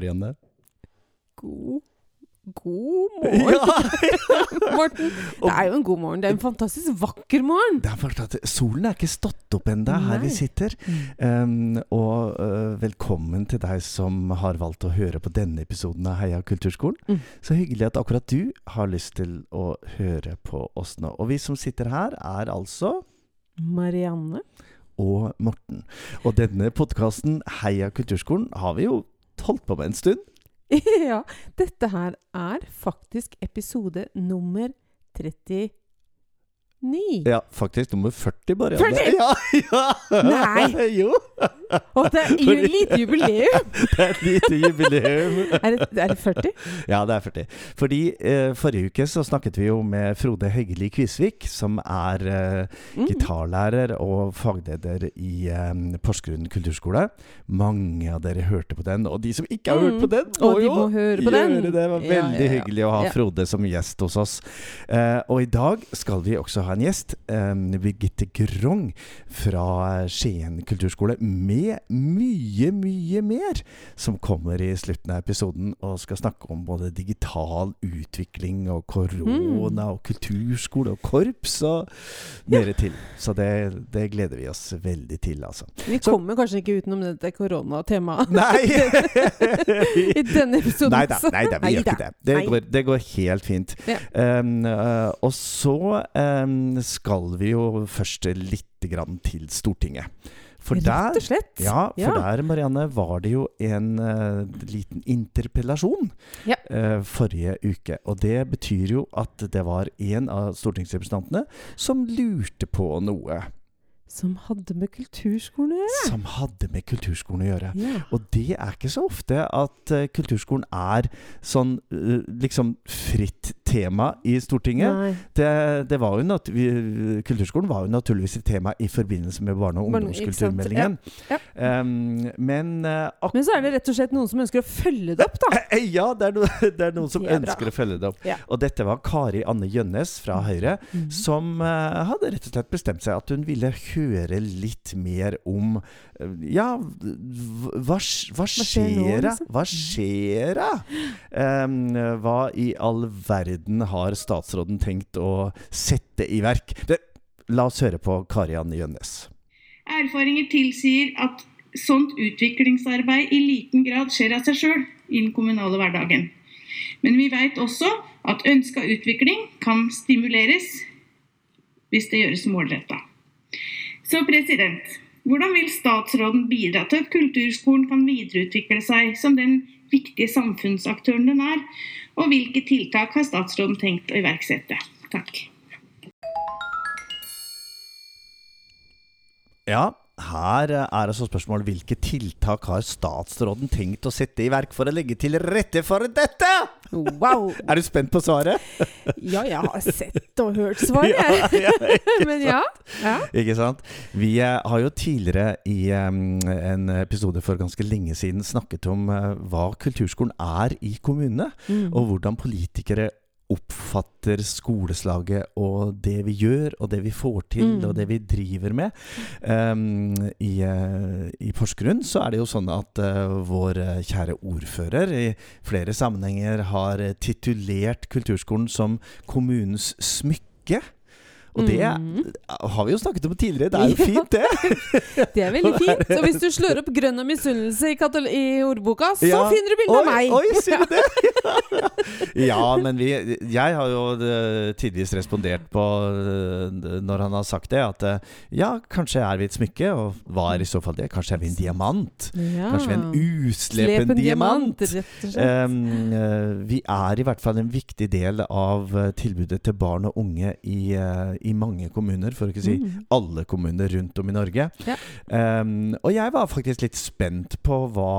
God igjen Marianne. God God morgen, Ja, Morten. Det er jo en god morgen. Det er en fantastisk vakker morgen. det er Solen er ikke stått opp ennå her vi sitter. Um, og uh, velkommen til deg som har valgt å høre på denne episoden av Heia kulturskolen. Mm. Så hyggelig at akkurat du har lyst til å høre på oss nå. Og vi som sitter her, er altså Marianne. og Morten. Og denne podkasten Heia kulturskolen har vi jo holdt på med en stund. ja, dette her er faktisk episode nummer 39. Ja, faktisk nummer 40, bare. 40? Ja, ja. Nei. jo, Og det er jo et lite jubileum! det er et lite jubileum. Er det, er det 40? Ja, det er 40. Fordi eh, forrige uke så snakket vi jo med Frode Heggeli Kvisvik, som er eh, Mm. gitarlærer og fagleder i eh, Porsgrunn kulturskole. Mange av dere hørte på den, og de som ikke har hørt Mm. på den, Og de må høre på den. det. Var veldig ja, ja. hyggelig å ha Frode som gjest hos oss. Eh, og i dag skal vi også ha en gjest. Birgitte Grong fra Skien kulturskole. Med mye, mye mer som kommer i slutten av episoden og skal snakke om både digital utvikling og korona Mm. og kulturskole og korps og mer til. Så det, det gleder vi oss veldig til, altså. Vi Så- kommer kanskje ikke utenom dette koronatemaet Nei! i denne episoden. Nei da, nei da, vi gjør ikke det. Det går, det går helt fint. Ja. Um, og så um, skal vi jo først litt grann til Stortinget. For Rett og slett. ja, for Ja. der, Marianne, var det jo en uh, liten interpellasjon Ja. uh, forrige uke. Og det betyr jo at det var en av stortingsrepresentantene som lurte på noe Som hadde med kulturskolen å gjøre. som hadde med kulturskolen å gjøre. Ja. Og det er ikke så ofte at uh, kulturskolen er sånn uh, liksom fritt tema i Stortinget. Det, det var vi, kulturskolen var jo naturligvis et tema i forbindelse med barne- og ungdomskulturmeldingen. Ja, Um, men uh, Men så er det rett og slett noen som ønsker å følge det opp, da. Ja, det er, no det er noen som er ønsker å følge det opp. Ja. Og dette var Kari Anne Gjønnes fra Høyre, Mhm. som hadde rett og slett bestemt seg at hun ville høre litt mer om eh, Ja, hva, hva hva skjer da? liksom? Hva skjer da? Um, hva i all verden har statsråden tenkt å sette i verk? Det, la oss høre på Kari Anne Gjønnes. Erfaringer tilsier at sånt utviklingsarbeid i liten grad skjer av seg sjøl i den kommunale hverdagen. Men vi vet også at ønska utvikling kan stimuleres hvis det gjøres målretta. Så president, hvordan vil statsråden bidra til at kulturskolen kan videreutvikle seg som den viktige samfunnsaktøren den er? Og hvilke tiltak har statsråden tenkt å iverksette? Takk. Ja, her er altså spørsmålet hvilke tiltak har statsråden tenkt å sette i verk for å legge til rette for dette? Wow! Er du spent på svaret? Ja, jeg har sett og hørt svaret, Ja, jeg. ja, Men ja. ja. Ikke sant? Vi eh, har jo tidligere i en episode for ganske lenge siden snakket om eh, hva kulturskolen er i kommunene, Mm. og hvordan politikere oppfatter skoleslaget og det vi gjør, og det vi får til, Mm. og det vi driver med. Um, i, eh, I Porsgrunn så er det jo sånn at uh, vår eh, kjære ordfører i flere sammenhenger har titulert kulturskolen som kommunens smykke. Og det Mm. har vi jo snakket om tidligere. Det er jo fint, det. Det er veldig fint. Og hvis du slår opp 'grønn og misunnelse' i, i ordboka, så Ja. finner du bilde av meg! Oi, sier du det? ja, men vi, jeg har jo eh, tidvis respondert på eh, når han har sagt det, at eh, ja, kanskje er vi et smykke, og hva er i så fall det? Kanskje er vi en diamant? Ja. Kanskje vi er en uslepen Slepen diamant? slett. Um, vi er i hvert fall en viktig del av tilbudet til barn og unge i, i mange kommuner, for å ikke si Mm. alle kommuner rundt om i Norge. Ja. Um, og jeg var faktisk litt spent på hva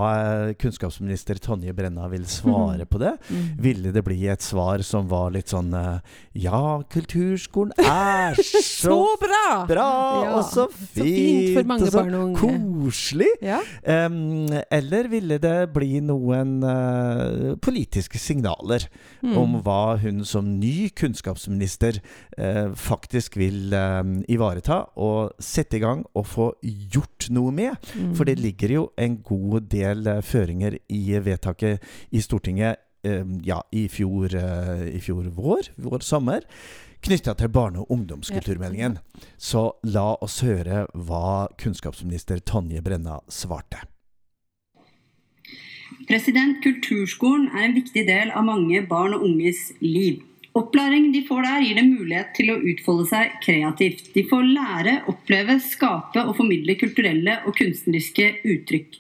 eh, kunnskapsminister Tonje Brenna vil svare på det. Mm. Ville det bli et svar som var litt sånn eh, Ja, kulturskolen er så Så bra! bra, Ja, og så så fint, fint for mange og så barn og unge. koselig. Ja. Um, eller ville det bli noen uh, politiske signaler Mm. om hva hun som ny kunnskapsminister uh, faktisk faktisk vil eh, ivareta og sette i gang og få gjort noe med. Mm. For det ligger jo en god del uh, føringer i vedtaket i Stortinget eh, ja, i fjor, uh, i fjor vår, vår sommer, knytta til barne- og ungdomskulturmeldingen. Så la oss høre hva kunnskapsminister Tonje Brenna svarte. President, Kulturskolen er en viktig del av mange barn og unges liv. Opplæringen de får der, gir dem mulighet til å utfolde seg kreativt. De får lære, oppleve, skape og formidle kulturelle og kunstneriske uttrykk.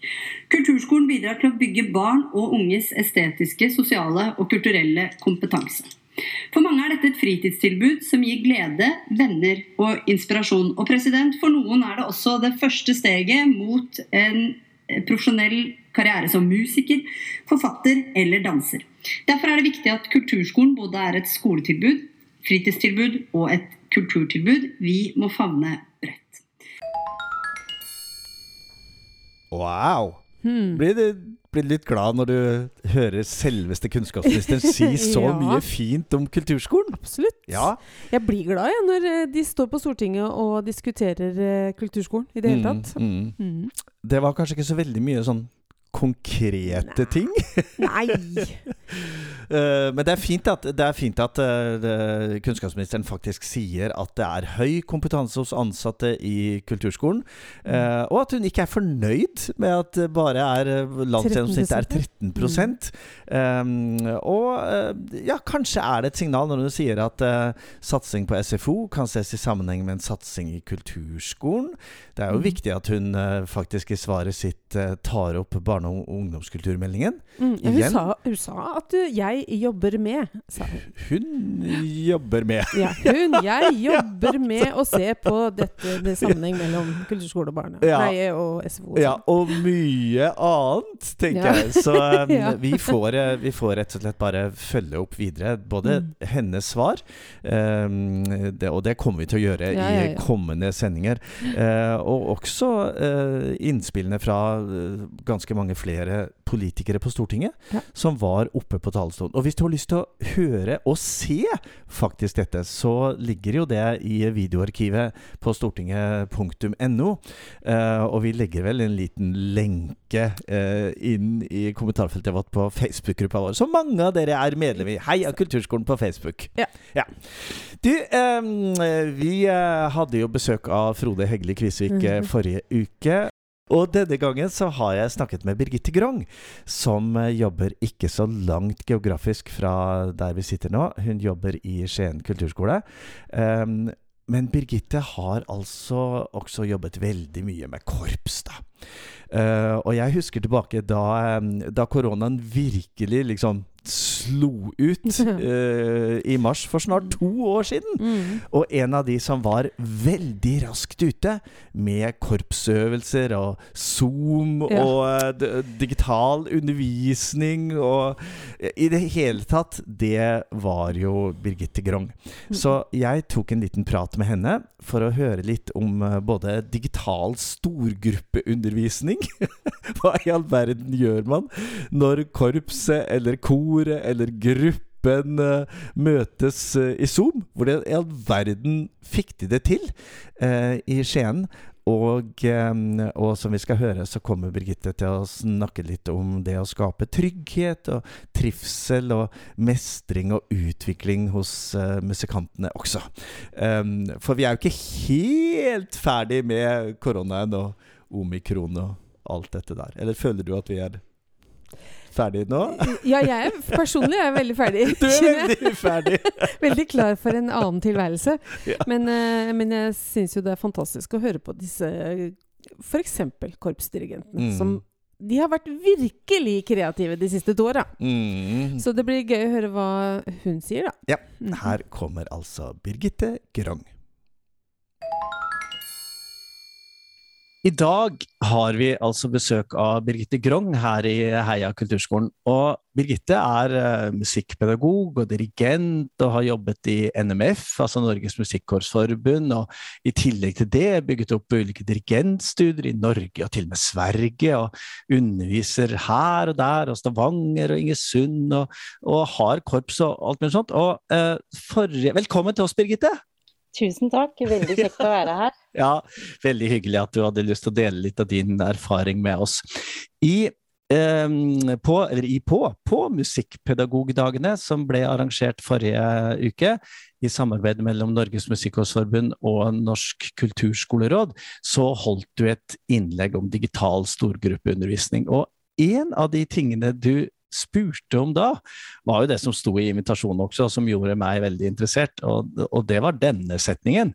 Kulturskolen bidrar til å bygge barn og unges estetiske, sosiale og kulturelle kompetanse. For mange er dette et fritidstilbud som gir glede, venner og inspirasjon. Og president, for noen er det også det første steget mot en profesjonell karriere som musiker, forfatter eller danser. Derfor er det viktig at kulturskolen både er et skoletilbud, fritidstilbud og et kulturtilbud. Vi må favne bredt. Wow! Hmm. Blir du, blir litt glad når du hører selveste kunnskapsministeren si så Ja. mye fint om kulturskolen? Absolutt. Ja. Jeg blir glad jeg, når eh, de står på Stortinget og diskuterer eh, kulturskolen i det hele tatt. Mm, mm. Mm. Det var kanskje ikke så veldig mye sånn konkrete ting. Nei! uh, men det er fint at, det er fint at uh, kunnskapsministeren faktisk sier at det er høy kompetanse hos ansatte i kulturskolen. eh, og at hun ikke er fornøyd med at det bare er landsgjennomsnittet er 13 Um, Og ja, kanskje er det et signal når hun sier at satsing på SFO kan ses i sammenheng med en satsing i kulturskolen. Det er jo Mm. viktig at hun faktisk i svaret sitt tar opp barne- og ungdomskulturmeldingen. Mm. Ja, hun, sa, hun sa at du, 'jeg jobber med', sa hun. Hun jobber med Ja, hun, jeg jobber med å se på dette det sammenheng mellom kulturskole og barne. Ja. Nei, og SFO. og Ja, sånn. og mye annet, tenker Ja. jeg. Så um, vi, får, eh, vi får rett og slett bare følge opp videre. Både Mm. hennes svar, um, det, og det kommer vi til å gjøre i kommende sendinger. uh, og også uh, innspillene fra eh, ganske mange flere politikere på Stortinget Ja. som var oppe på talerstolen. Og hvis du har lyst til å høre og se faktisk dette, så ligger jo det i videoarkivet på stortinget.no. Uh, og vi legger vel en liten lenke uh, inn i kommentarfeltet vårt på Facebook-gruppa vår, som mange av dere er medlem i. Heia Kulturskolen på Facebook. Ja. Du, um, vi uh, hadde jo besøk av Frode Hegli Kvisvik mm -hmm. forrige uke. Og denne gangen så har jeg snakket med Birgitte Grong, som eh, jobber ikke så langt geografisk fra der vi sitter nå. Hun jobber i Skien kulturskole. Um, men Birgitte har altså også jobbet veldig mye med korps, da. Uh, og jeg husker tilbake da, da koronaen virkelig liksom slo ut uh, i mars for snart to år siden. Mm. Og en av de som var veldig raskt ute med korpsøvelser og Zoom Ja. og uh, digital undervisning og I det hele tatt, det var jo Birgitte Grong. Så jeg tok en liten prat med henne for å høre litt om eh, både digital storgruppeundervisning Hva i all verden gjør man når korpset eller koret eller gruppen eh, møtes eh, i Zoom? Hvordan i all verden fikk de det til eh, i Skien? Og, og som vi skal høre, så kommer Birgitte til å snakke litt om det å skape trygghet og trivsel og mestring og utvikling hos uh, musikantene også. Um, for vi er jo ikke helt ferdig med koronaen og omikron og alt dette der. Eller føler du at vi er ferdig nå? Ja, jeg er personlig er veldig ferdig. Du er veldig ferdig! Veldig klar for en annen tilværelse. Ja. Men, eh, men jeg syns jo det er fantastisk å høre på disse f.eks. korpsdirigentene. Mm. Som de har vært virkelig kreative de siste to åra. Mm. Så det blir gøy å høre hva hun sier, da. Ja, Mhm. her kommer altså Birgitte Grong. I dag har vi altså besøk av Birgitte Grong her i Heia kulturskolen. Og Birgitte er eh, musikkpedagog og dirigent og har jobbet i NMF, altså Norges Musikkorpsforbund, og i tillegg til det bygget opp ulike dirigentstudier i Norge og til og med Sverige, og underviser her og der, og Stavanger og Ingesund, og, og har korps og alt mulig sånt. Og uh, forrige Velkommen til oss, Birgitte! Tusen takk, veldig kjekt å være her. Ja, veldig hyggelig at du hadde lyst til å dele litt av din erfaring med oss. I Ehm, på, i på, på Musikkpedagogdagene, som ble arrangert forrige uke i samarbeid mellom Norges Musikkårsforbund og Norsk kulturskoleråd, så holdt du et innlegg om digital storgruppeundervisning. Og en av de tingene du spurte om da, var jo det som sto i invitasjonen også, som gjorde meg veldig interessert, og, og det var denne setningen.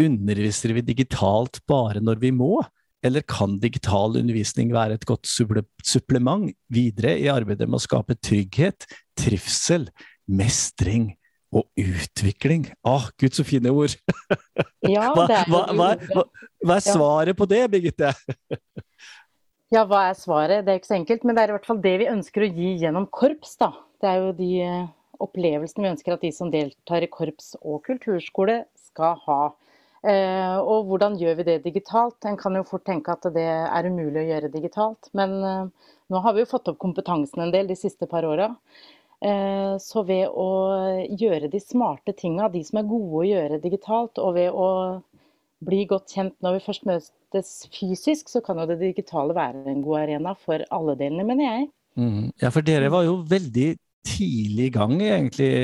Underviser vi digitalt bare når vi må? Eller kan digital undervisning være et godt supplement videre i arbeidet med å skape trygghet, trivsel, mestring og utvikling? Å, ah, gud, så fine ord! Ja, hva, hva, hva, hva, er svaret på det, Birgitte? Ja, hva er svaret? Det er ikke så enkelt, men det er i hvert fall det vi ønsker å gi gjennom korps. da. Det er jo de eh, opplevelsene vi ønsker at de som deltar i korps og kulturskole skal ha. Eh, og hvordan gjør vi det digitalt? En kan jo fort tenke at det er umulig å gjøre digitalt. Men eh, nå har vi jo fått opp kompetansen en del de siste par åra. Eh, så ved å gjøre de smarte tinga, de som er gode å gjøre digitalt, og ved å bli godt kjent når vi først møtes fysisk, så kan jo det digitale være en god arena for alle delene, mener jeg. Mm. Ja, for dere var jo veldig tidlig i gang, egentlig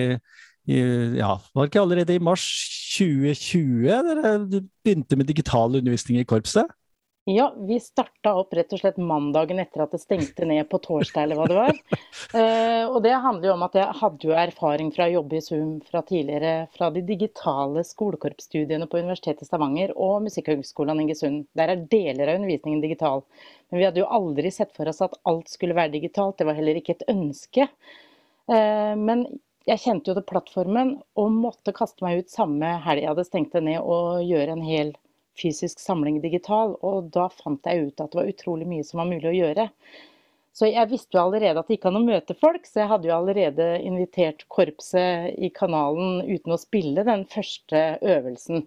ja, var det ikke allerede i mars 2020 dere begynte med digital undervisning i korpset? Ja, vi starta opp rett og slett mandagen etter at det stengte ned på torsdag, eller hva det var. Eh, og det handler jo om at jeg hadde jo erfaring fra å jobbe i Zoom fra tidligere, fra de digitale skolekorpsstudiene på Universitetet i Stavanger og Musikkhøgskolen Ingesund. Der er deler av undervisningen digital. Men vi hadde jo aldri sett for oss at alt skulle være digitalt, det var heller ikke et ønske. Eh, men jeg kjente jo til plattformen og måtte kaste meg ut samme helg jeg hadde stengt det ned og gjøre en hel fysisk samling digital. Og da fant jeg ut at det var utrolig mye som var mulig å gjøre. Så jeg visste jo allerede at det gikk an å møte folk, så jeg hadde jo allerede invitert korpset i kanalen uten å spille den første øvelsen.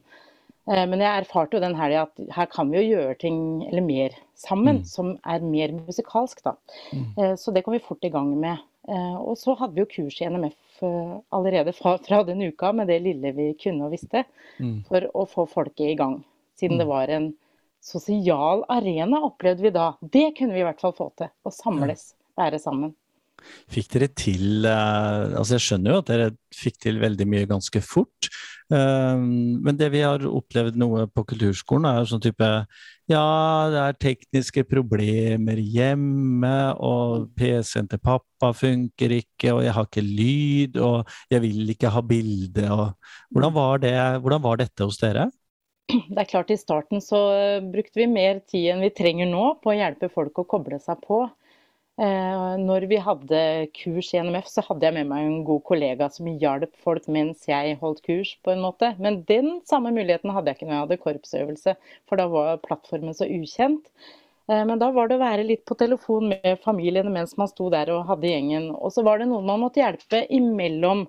Eh, men jeg erfarte jo den helga at her kan vi jo gjøre ting, eller mer, sammen, mm. som er mer musikalsk, da. Mm. Eh, så det kom vi fort i gang med. Eh, og så hadde vi jo kurs i NMF eh, allerede fra, fra den uka med det lille vi kunne og visste, mm. for å få folket i gang. Siden mm. det var en sosial arena, opplevde vi da. Det kunne vi i hvert fall få til. Å samles, være sammen. Fikk dere til uh, Altså, jeg skjønner jo at dere fikk til veldig mye ganske fort. Uh, men det vi har opplevd noe på kulturskolen, er jo sånn type Ja, det er tekniske problemer hjemme, og PC-en til pappa funker ikke, og jeg har ikke lyd, og jeg vil ikke ha bilde, og hvordan var, det, hvordan var dette hos dere? Det er klart I starten så brukte vi mer tid enn vi trenger nå på å hjelpe folk å koble seg på. Eh, når vi hadde kurs i NMF, så hadde jeg med meg en god kollega som hjalp folk mens jeg holdt kurs, på en måte. Men den samme muligheten hadde jeg ikke når jeg hadde korpsøvelse, for da var plattformen så ukjent. Eh, men da var det å være litt på telefon med familiene mens man sto der og hadde gjengen. Og så var det noen man måtte hjelpe imellom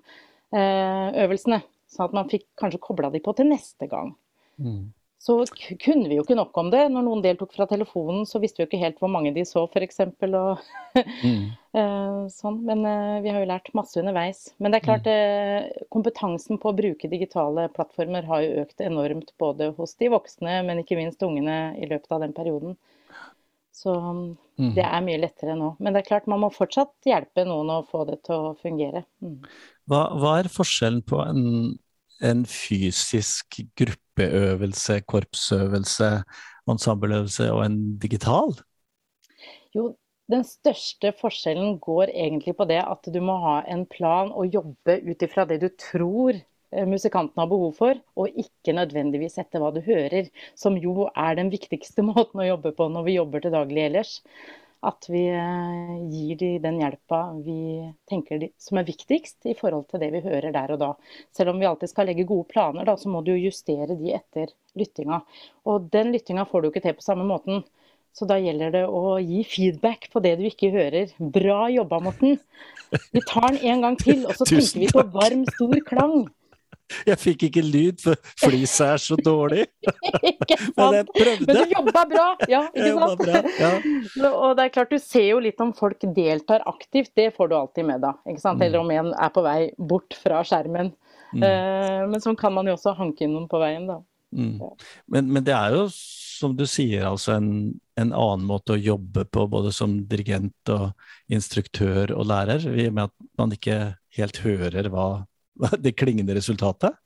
eh, øvelsene, sånn at man fikk kanskje kobla de på til neste gang. Mm så kunne vi jo ikke nok om det. Når noen deltok fra telefonen, så visste vi jo ikke helt hvor mange de så, f.eks. mm. Eh, sånn. Men uh, vi har jo lært masse underveis. Men det er klart, uh, kompetansen på å bruke digitale plattformer har jo økt enormt både hos de voksne, men ikke minst ungene i løpet av den perioden. Så mm. det er mye lettere nå. Men det er klart, man må fortsatt hjelpe noen å få det til å fungere. Mm. Hva, hva, er forskjellen på en, en fysisk gruppe? Gruppeøvelse, korpsøvelse, ensembleøvelse og en digital? Jo, den største forskjellen går egentlig på det at du må ha en plan og jobbe ut ifra det du tror eh, musikanten har behov for, og ikke nødvendigvis etter hva du hører, som jo er den viktigste måten å jobbe på når vi jobber til daglig ellers. At vi eh, gir de den hjelpa vi tenker de, som er viktigst i forhold til det vi hører der og da. Selv om vi alltid skal legge gode planer, da, så må du justere de etter lyttinga. Og den lyttinga får du ikke til på samme måten. Så da gjelder det å gi feedback på det du ikke hører. Bra jobba, Morten. Vi tar den en gang til, og så tenker vi på varm, stor klang. Jeg fikk ikke lyd, for fliset er så dårlig. Men jeg prøvde. Men du jobba bra, ja. Ikke sant? Bra, ja. Og det er klart, du ser jo litt om folk deltar aktivt, det får du alltid med da. Ikke sant? Eller om en er på vei bort fra skjermen. Mm. Uh, men sånn kan man jo også hanke inn noen på veien, da. Mm. Men, men, det er jo, som du sier, altså en, en, annen måte å jobbe på, både som dirigent og instruktør og lærer, i og med at man ikke helt hører hva det klingende resultatet?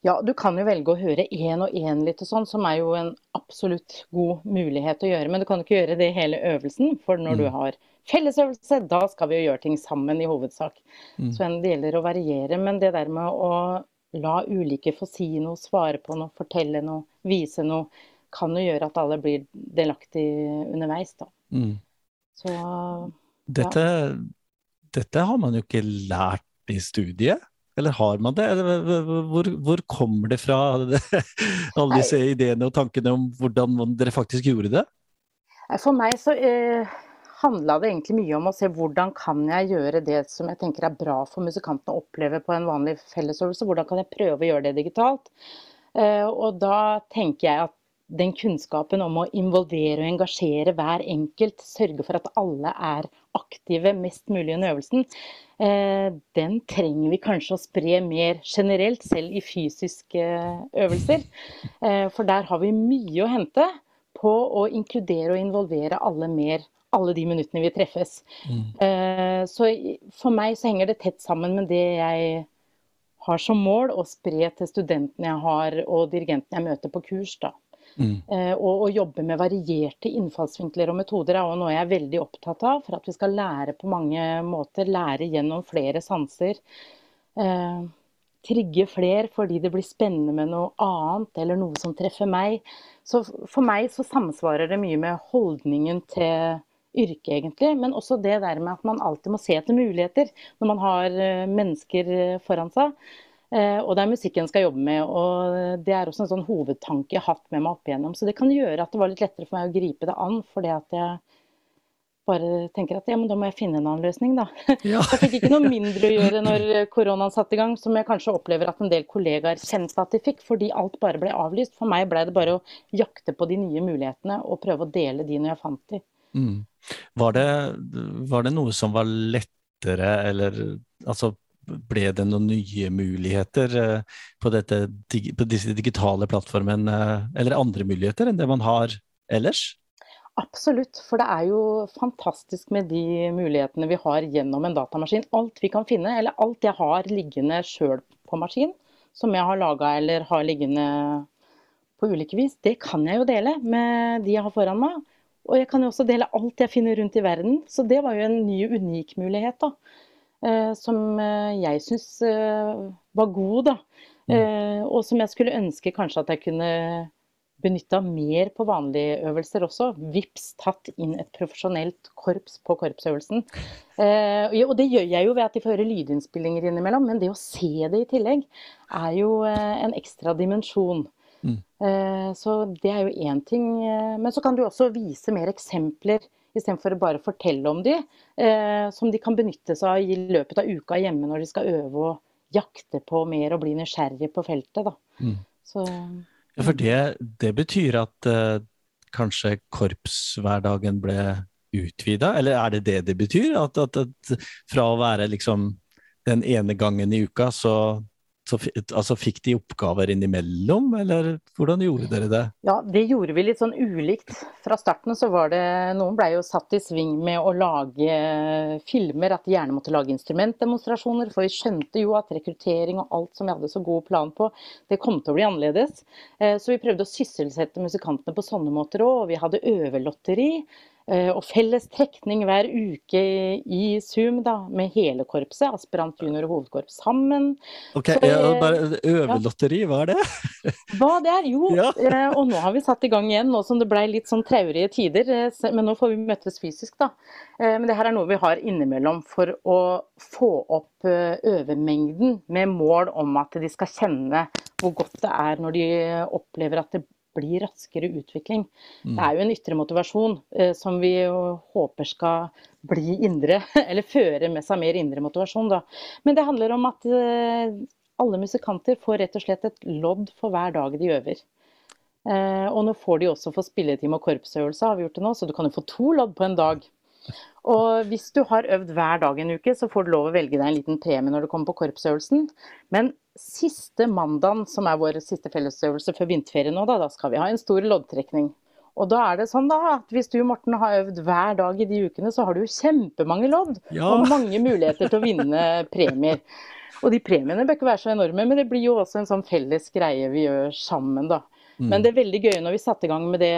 Ja, du kan jo velge å høre én og én litt og sånn, som er jo en absolutt god mulighet å gjøre. Men du kan ikke gjøre det hele øvelsen, for når mm. du har fellesøvelse, da skal vi jo gjøre ting sammen i hovedsak. Mm. Så det gjelder å variere. Men det der med å la ulike få si noe, svare på noe, fortelle noe, vise noe, kan jo gjøre at alle blir delaktige underveis, da. Mm. Så dette, dette har man jo ikke lært i studiet? Eller har man det? Hvor, hvor kommer det fra, alle disse ideene og tankene om hvordan dere faktisk gjorde det? For meg så eh, handla det egentlig mye om å se hvordan kan jeg gjøre det som jeg tenker er bra for musikantene å oppleve på en vanlig fellesøvelse. Hvordan kan jeg prøve å gjøre det digitalt? Eh, og da tenker jeg at den kunnskapen om å involvere og engasjere hver enkelt, sørge for at alle er aktive mest mulig under øvelsen, eh, den trenger vi kanskje å spre mer generelt, selv i fysiske øvelser. Eh, for der har vi mye å hente på å inkludere og involvere alle mer alle de minuttene vi treffes. Mm. Så for meg så henger det tett sammen med det jeg har som mål å spre til studentene jeg har og dirigentene jeg møter på kurs. da. Mm. Uh, og å jobbe med varierte innfallsvinkler og metoder er også noe jeg er veldig opptatt av. For at vi skal lære på mange måter. Lære gjennom flere sanser. Eh, trigge fler fordi det blir spennende med noe annet, eller noe som treffer meg. Så for meg så samsvarer det mye med holdningen til yrke, egentlig. Men også det der med at man alltid må se etter muligheter når man har eh, mennesker eh, foran seg. Eh, og det er musikken jeg skal jobbe med. og Det er også en sånn hovedtanke jeg har hatt med meg opp igjennom. Så det kan gjøre at det var litt lettere for meg å gripe det an. fordi at jeg bare tenker at ja, men da må jeg finne en annen løsning, da. Ja. jeg fikk ikke noe mindre å gjøre når koronaen satte i gang, som jeg kanskje opplever at en del kollegaer kjente at de fikk, fordi alt bare ble avlyst. For meg ble det bare å jakte på de nye mulighetene og prøve å dele de når jeg fant de. Mm. Var det, var det noe som var lettere, eller altså ble det noen nye muligheter eh, på, dette, på disse digitale plattformene, eh, eller andre muligheter enn det man har ellers? Absolutt, for det er jo fantastisk med de mulighetene vi har gjennom en datamaskin. Alt vi kan finne, eller alt jeg har liggende sjøl på maskin, som jeg har laga eller har liggende på ulike vis, det kan jeg jo dele med de jeg har foran meg. Og jeg kan jo også dele alt jeg finner rundt i verden. Så det var jo en ny, unik mulighet, da. Eh, som eh, jeg syns eh, var god, da. Mm. Og som jeg skulle ønske kanskje at jeg kunne benytta mer på vanlige øvelser også. Vips tatt inn et profesjonelt korps på korpsøvelsen. og det gjør jeg jo ved at de får høre lydinnspillinger innimellom, men det å se det i tillegg er jo en ekstra dimensjon. Mm. Eh, så det er jo én ting. Men så kan du også vise mer eksempler istedenfor bare å fortelle om de, eh, som de kan benytte seg av i løpet av uka hjemme når de skal øve og jakte på mer og bli nysgjerrige på feltet. Mm. Så, ja, for det, det betyr at uh, kanskje korpshverdagen ble utvida, eller er det det det betyr? At, at, at fra å være liksom den ene gangen i uka, så så, altså, fikk de oppgaver innimellom, eller hvordan gjorde dere det? Ja, det gjorde vi litt sånn ulikt. Fra starten så var det Noen blei jo satt i sving med å lage filmer, at de gjerne måtte lage instrumentdemonstrasjoner. For vi skjønte jo at rekruttering og alt som vi hadde så god plan på, det kom til å bli annerledes. Eh, så vi prøvde å sysselsette musikantene på sånne måter òg. Og vi hadde øvelotteri. Eh, og felles trekning hver uke i Zoom da, med hele korpset, aspirant, junior og hovedkorps sammen. Ok, Så, ja, bare Øvelotteri, hva er det? hva det er? Jo, ja. Eh, og nå har vi satt i gang igjen, nå som det ble litt sånn traurige tider. Eh, men nå får vi møtes fysisk, da. Men det her er noe vi har innimellom for å få opp øvemengden med mål om at de skal kjenne hvor godt det er når de opplever at det blir raskere utvikling. Mm. Det er jo en ytre motivasjon eh, som vi håper skal bli indre, eller føre med seg mer indre motivasjon. Da. Men det handler om at eh, alle musikanter får rett og slett et lodd for hver dag de øver. Eh, og nå får de også for spilletime og korpsøvelse, har vi gjort det nå, så du kan jo få to lodd på en dag. Og hvis du har øvd hver dag en uke, så får du lov å velge deg en liten premie når du kommer på korpsøvelsen. Men siste mandagen, som er vår siste fellesøvelse før vinterferie nå, da, da skal vi ha en stor loddtrekning. Og da er det sånn da, at hvis du Morten har øvd hver dag i de ukene, så har du jo kjempemange lodd. Ja. Og mange muligheter til å vinne premier. Og de premiene bør ikke være så enorme, men det blir jo også en sånn felles greie vi gjør sammen, da. Mm. Men det er veldig gøy når vi satte i gang med det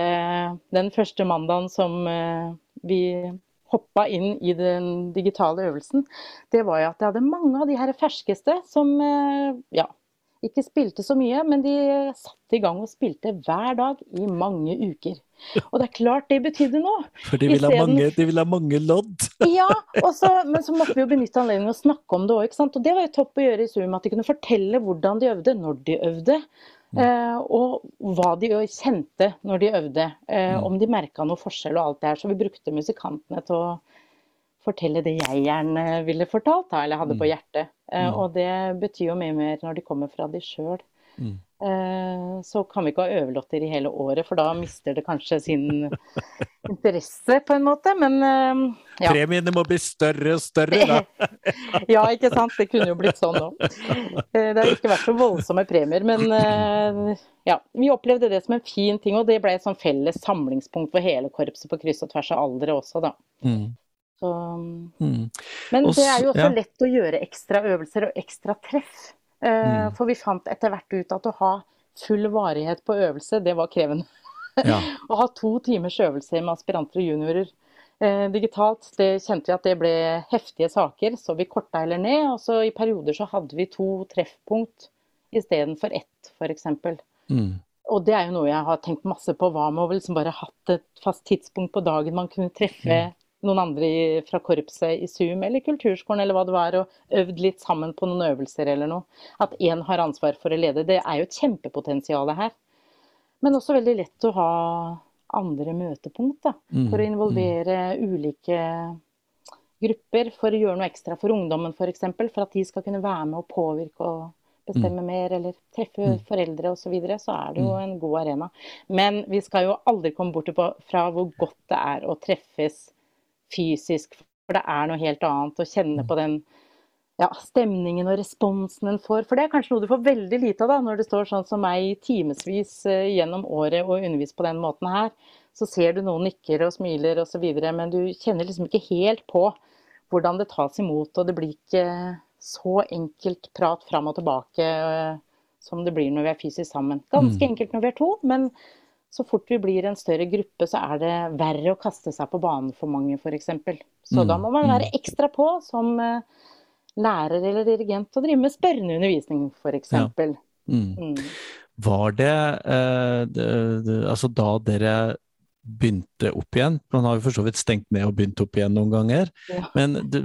den første mandagen som eh, vi hoppa inn i den digitale øvelsen, det var jo at jeg hadde mange av de her ferskeste som eh, ja, ikke spilte så mye, men de satte i gang og spilte hver dag i mange uker. Og det er klart det betydde noe. For de vil ha mange, de vil ha mange lodd. Ja, så, men så måtte vi jo benytte anledningen å snakke om det òg. Og det var jo topp å gjøre i Zoom, at de kunne fortelle hvordan de øvde, når de øvde. Eh, og hva de jo kjente når de øvde. Eh, Mm. om de merka noe forskjell og alt det her. Så vi brukte musikantene til å fortelle det jeg gjerne ville fortalt, eller hadde på Mm. hjertet. Eh, Mm. og det betyr jo mye mer når de kommer fra de sjøl. Mm. Eh, så kan vi ikke ha øvelotter i hele året, for da mister det kanskje sin interesse, på en måte. Men eh, ja. Premiene må bli større og større, da. Ja, ikke sant. Det kunne jo blitt sånn òg. Det har ikke vært så voldsomme premier, men eh, ja. Vi opplevde det som en fin ting, og det ble et sånn felles samlingspunkt for hele korpset på kryss og tvers av aldre også, da. Mm. Så, Mm. men også, det er jo også ja. lett å gjøre ekstra øvelser og ekstra treff. Eh, Mm. For vi fant etter hvert ut at å ha full varighet på øvelse, det var krevende. Ja. Å ha to timers øvelse med aspiranter og juniorer eh, digitalt, det kjente vi at det ble heftige saker, så vi korta heller ned. Og så i perioder så hadde vi to treffpunkt istedenfor ett, f.eks. Mm. Og det er jo noe jeg har tenkt masse på. Hva med å liksom bare hatt et fast tidspunkt på dagen man kunne treffe noen andre fra korpset i Zoom eller kulturskolen eller hva det var, og øvd litt sammen på noen øvelser eller noe. At én har ansvar for å lede. Det er jo et kjempepotensial her. Men også veldig lett å ha andre møtepunkt, da. Mm. For å involvere ulike grupper. For å gjøre noe ekstra for ungdommen f.eks. For, eksempel, for at de skal kunne være med og påvirke og bestemme mer, eller treffe Mm. foreldre osv. Så, videre, så er det jo en god arena. Men vi skal jo aldri komme bort fra hvor godt det er å treffes fysisk. For det er noe helt annet å kjenne på den ja, stemningen og responsen en får. For det er kanskje noe du får veldig lite av da, når det står sånn som meg timevis eh, gjennom året og underviser på den måten her. Så ser du noen nikker og smiler osv., men du kjenner liksom ikke helt på hvordan det tas imot. Og det blir ikke så enkelt prat fram og tilbake eh, som det blir når vi er fysisk sammen. Ganske Mm. enkelt når vi er to, men så fort vi blir en større gruppe, så er det verre å kaste seg på banen for mange, f.eks. Så Mm, da må man mm. være ekstra på som eh, lærer eller dirigent og drive med spørrende undervisning, f.eks. Ja. Mm. Mm. Var det, eh, det, det Altså da dere begynte opp igjen, man har jo for så vidt stengt ned og begynt opp igjen noen ganger, Ja. men det,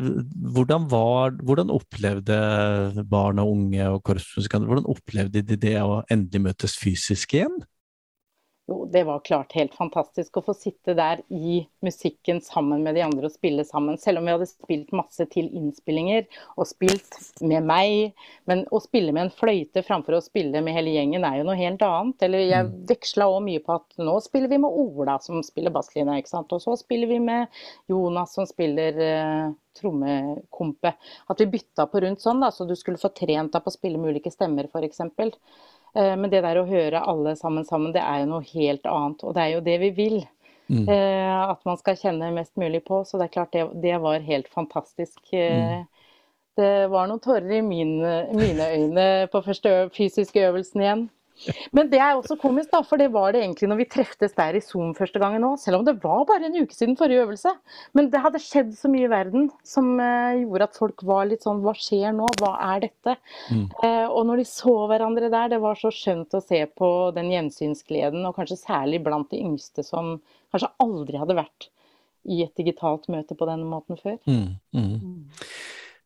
hvordan, var, hvordan opplevde barn og unge og korpsmusikanter hvordan opplevde de det å endelig møtes fysisk igjen? Jo, det var klart helt fantastisk å få sitte der i musikken sammen med de andre og spille sammen. Selv om vi hadde spilt masse til innspillinger og spilt med meg. Men å spille med en fløyte framfor å spille med hele gjengen er jo noe helt annet. Eller jeg veksla òg mye på at nå spiller vi med Ola som spiller basslinja, ikke sant. Og så spiller vi med Jonas som spiller uh, trommekompe. At vi bytta på rundt sånn, da, så du skulle få trent deg på å spille med ulike stemmer, f.eks. Eh, Men det der å høre alle sammen sammen, det er jo noe helt annet. Og det er jo det vi vil. Mm. eh, At man skal kjenne mest mulig på. Så det er klart det, det var helt fantastisk. Mm. Det var noen tårer i mine, mine øyne på første fysiske øvelsen igjen. Men det er også komisk, da, for det var det egentlig når vi treftes der i Zoom første gangen òg. Selv om det var bare en uke siden forrige øvelse. Men det hadde skjedd så mye i verden som eh, gjorde at folk var litt sånn Hva skjer nå? Hva er dette? Mm. Eh, og når de så hverandre der, det var så skjønt å se på den gjensynsgleden, og kanskje særlig blant de yngste som kanskje aldri hadde vært i et digitalt møte på denne måten før. Mm. Mm.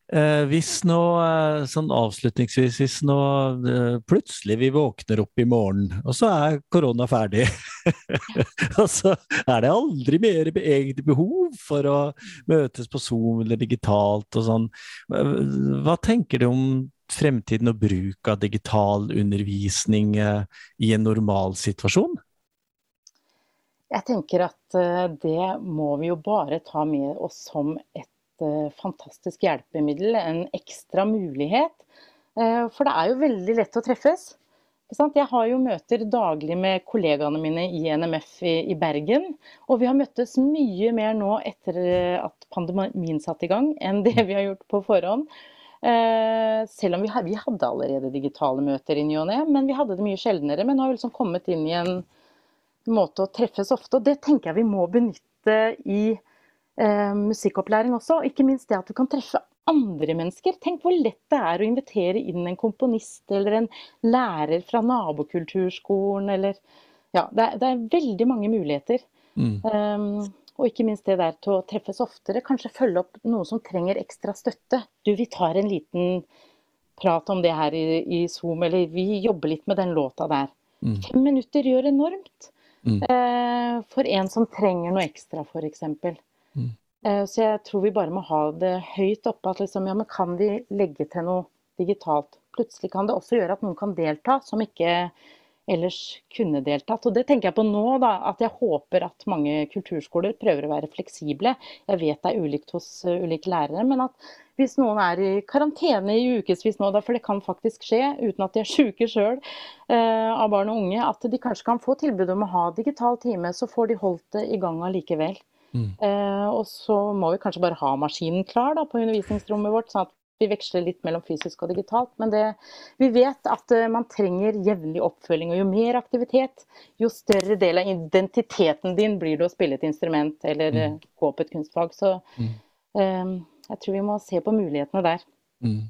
Eh, hvis nå, eh, sånn avslutningsvis, hvis nå eh, plutselig vi våkner opp i morgen, og så er korona ferdig, og så er det aldri mer eget behov for å møtes på Zoom eller digitalt og sånn, hva tenker du om fremtiden og bruk av digital undervisning i en normalsituasjon? Jeg tenker at det må vi jo bare ta med oss som et eh, fantastisk hjelpemiddel, en ekstra mulighet. Eh, For det er jo veldig lett å treffes. Jeg har jo møter daglig med kollegaene mine i NMF i, Bergen. Og vi har møttes mye mer nå etter eh, at pandemien satte i gang, enn det vi har gjort på forhånd. Selv om vi, hadde allerede digitale møter i ny og ne, men vi hadde det mye sjeldnere. Men nå har vi liksom kommet inn i en måte å treffes ofte, og det tenker jeg vi må benytte i musikkopplæring også. og Ikke minst det at du kan treffe andre mennesker. Tenk hvor lett det er å invitere inn en komponist eller en lærer fra nabokulturskolen eller Ja, det er, det er veldig mange muligheter. Mm. Um, og ikke minst det der til å treffes oftere. Kanskje følge opp noen som trenger ekstra støtte. Du, vi tar en liten prat om det her i, i Zoom, eller vi jobber litt med den låta der. Mm. Fem minutter gjør enormt. Mm. Uh, for en som trenger noe ekstra, f.eks. Mm. Eh, så jeg tror vi bare må ha det høyt oppe. At liksom, ja, men kan vi legge til noe digitalt? Plutselig kan det også gjøre at noen kan delta, som ikke ellers kunne deltatt. Og det tenker jeg på nå, da, at jeg håper at mange kulturskoler prøver å være fleksible. Jeg vet det er ulikt hos uh, ulike lærere, men at hvis noen er i karantene i ukevis nå, da, for det kan faktisk skje uten at de er syke sjøl av barn og unge, at de kanskje kan få tilbud om å ha digital time, så får de holdt det i gang allikevel. Mm. Eh, og så må vi kanskje bare ha maskinen klar da, på undervisningsrommet vårt, sånn at vi veksler litt mellom fysisk og digitalt. Men det, vi vet at eh, man trenger jevnlig oppfølging. Og jo mer aktivitet, jo større del av identiteten din blir det å spille et instrument eller mm. gå på et kunstfag. Så Mm. eh, jeg tror vi må se på mulighetene der. Mm.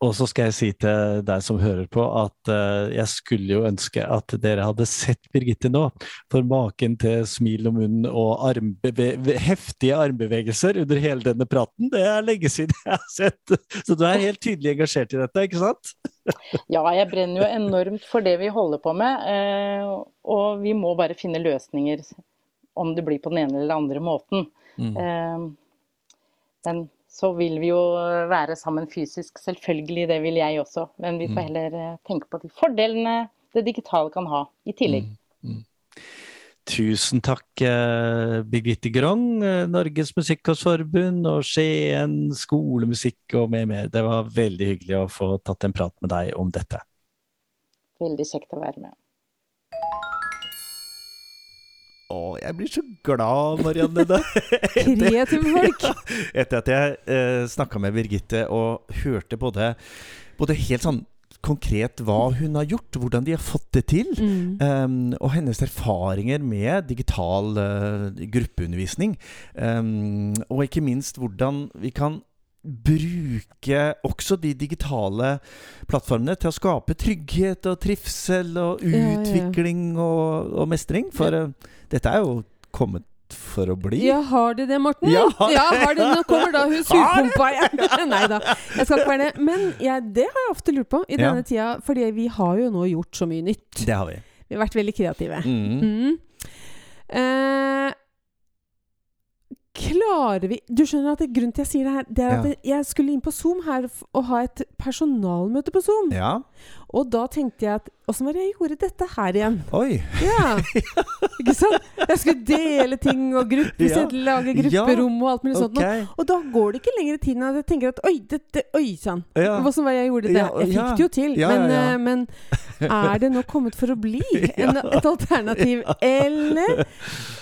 Og så skal jeg si til deg som hører på, at eh, jeg skulle jo ønske at dere hadde sett Birgitte nå. For maken til smil om munnen og armbeve heftige armbevegelser under hele denne praten, det er lenge siden jeg har sett. Så du er helt tydelig engasjert i dette, ikke sant? Ja, jeg brenner jo enormt for det vi holder på med. eh, og vi må bare finne løsninger om det blir på den ene eller den andre måten. Mm. Eh, men så vil vi jo være sammen fysisk, selvfølgelig, det vil jeg også. Men vi får Mm. heller eh, tenke på de fordelene det digitale kan ha, i tillegg. Mm. Mm. Tusen takk, eh, Birgitte Grong, eh, Norges Musikkårsforbund og Skien skolemusikk og mer, mer. Det var veldig hyggelig å få tatt en prat med deg om dette. Veldig kjekt å være med. Å, jeg blir så glad, Marianne. Da. Kreative folk. Etter at jeg eh, snakka med Birgitte og hørte både, både helt sånn konkret hva hun har gjort, hvordan de har fått det til, Mm. Um, og hennes erfaringer med digital uh, gruppeundervisning. Um, og ikke minst hvordan vi kan bruke også de digitale plattformene til å skape trygghet og trivsel og Ja, ja, ja. utvikling og, og mestring. For uh, dette er jo kommet for å bli. Ja, har de det, Morten? Ja. har de Nå kommer da hun surpumpa igjen. Nei da, jeg skal ikke være det. Men jeg, det har jeg ofte lurt på i Ja. denne tida, fordi vi har jo nå gjort så mye nytt. Det har vi. Vi har vært veldig kreative. Mm. Mm. Eh, klarer vi Du skjønner at det, grunnen til jeg sier det her, det er at Ja. jeg skulle inn på Zoom her og ha et personalmøte på Zoom. Ja. Og da tenkte jeg at Åssen var det jeg gjorde dette her igjen? Oi. Ja, ikke sant? Jeg skulle dele ting og gruppesett, Ja. lage grupperom og alt mulig sånt. Og da går det ikke lenger i tiden at jeg tenker at oi, dette, oi sann. Ja. Åssen var det jeg gjorde det? Jeg fikk det jo til. Men, eh, men er det nå kommet for å bli en, et alternativ? Eller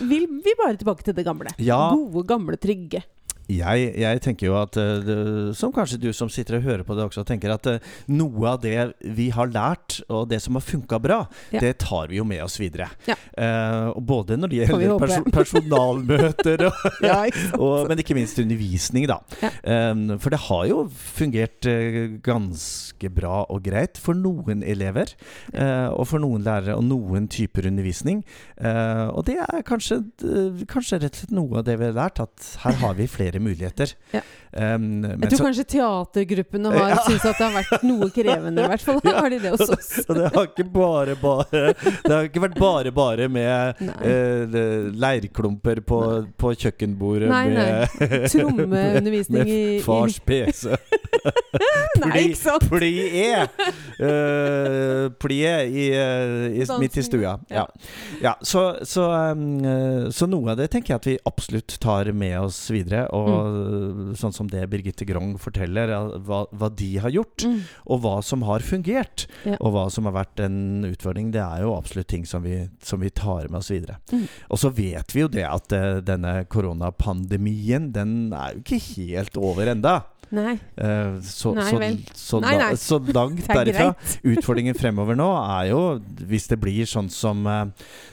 vil vi bare tilbake til det gamle? Ja. Gode, gamle, trygge. Jeg, jeg tenker jo at eh, Som kanskje du som sitter og hører på det også, tenker at eh, noe av det vi har lært, og det som har funka bra, Ja. det tar vi jo med oss videre. Ja. Uh, og både når det gjelder perso personalmøter, og, Ja, og, men ikke minst undervisning, da. Eh, for det har jo fungert ganske bra og greit for noen elever, uh, og for noen lærere, og noen typer undervisning. Og det er kanskje, kanskje rett og slett noe av det vi har lært, at her har vi flere muligheter. Ja. Um, men Jeg tror så- kanskje teatergruppene har Ja. syntes at det har vært noe krevende, i hvert fall. Ja. Har de det hos oss? Og det har ikke bare bare Det har ikke vært bare bare med eh, leirklumper på, på kjøkkenbordet Nei, nei. med, Trommeundervisning i, fars PC. Nei, ikke sant? Plie! Uh, plie i, eh, i, midt i stua. Ja. ja. så, så, um, eh, så noe av det tenker jeg at vi absolutt tar med oss videre. Og Mm. sånn som det Birgitte Grong forteller, hva, hva de har gjort, Mm. og hva som har fungert, Ja. og hva som har vært en utfordring, det er jo absolutt ting som vi, som vi tar med oss videre. Mm. Og så vet vi jo det at uh, denne koronapandemien, den er jo ikke helt over enda. Nei. Uh, så, Nei så, så, Nei, nei. så langt er derifra. Utfordringen fremover nå er jo, hvis det blir sånn som, eh,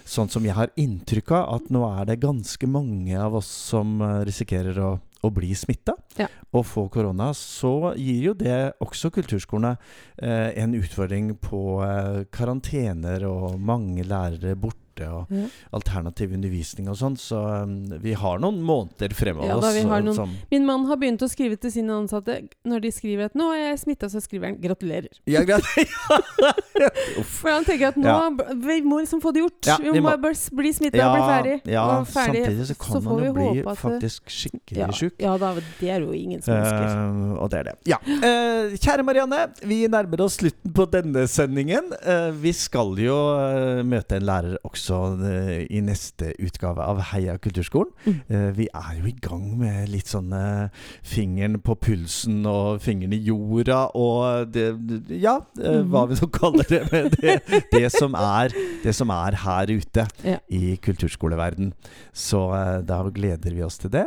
sånn som jeg har inntrykk av, at nå er det ganske mange av oss som eh, risikerer å, å bli smitta Ja. og få korona, så gir jo det også kulturskolene eh, en utfordring på eh, karantener og mange lærere borte. Og Ja. alternativ undervisning og sånn. Så um, vi har noen måneder fremover Ja oss, eh, noen- som Min mann har begynt å skrive til sine ansatte når de skriver at 'nå er jeg smitta', så skriver han 'gratulerer'. Ja, greit. For han tenker at nå Ja. Vi må liksom få det gjort. Vi, vi må må- bare bli smitta og bli ferdig. Ja, og ferdig. samtidig så kan så man jo bli det- faktisk skikkelig ja, sjuk. Ja da, det er jo ingen som ønsker. Uh, og det er det. Ja. Uh, kjære Marianne, vi nærmer oss slutten på denne sendingen. Uh, vi skal jo eh, møte en lærer også eh, i neste utgave av Heia kulturskolen. Mm. Eh, vi er jo i gang med litt sånn eh, fingeren på pulsen og fingeren i jorda og det, Ja, mm. hva vi så kaller det. Med det, det, som er, det som er her ute Ja. i kulturskoleverden. Så da gleder vi oss til det.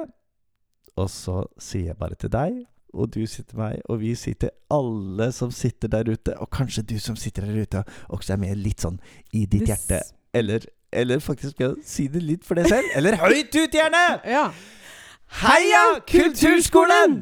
Og så sier jeg bare til deg, og du sier til meg, og vi sier til alle som sitter der ute, og kanskje du som sitter der ute også er med litt sånn i ditt Det hjerte. Eller, eller faktisk skal jeg si det litt for deg selv. Eller høyt ut, gjerne! Ja. Heia Kulturskolen!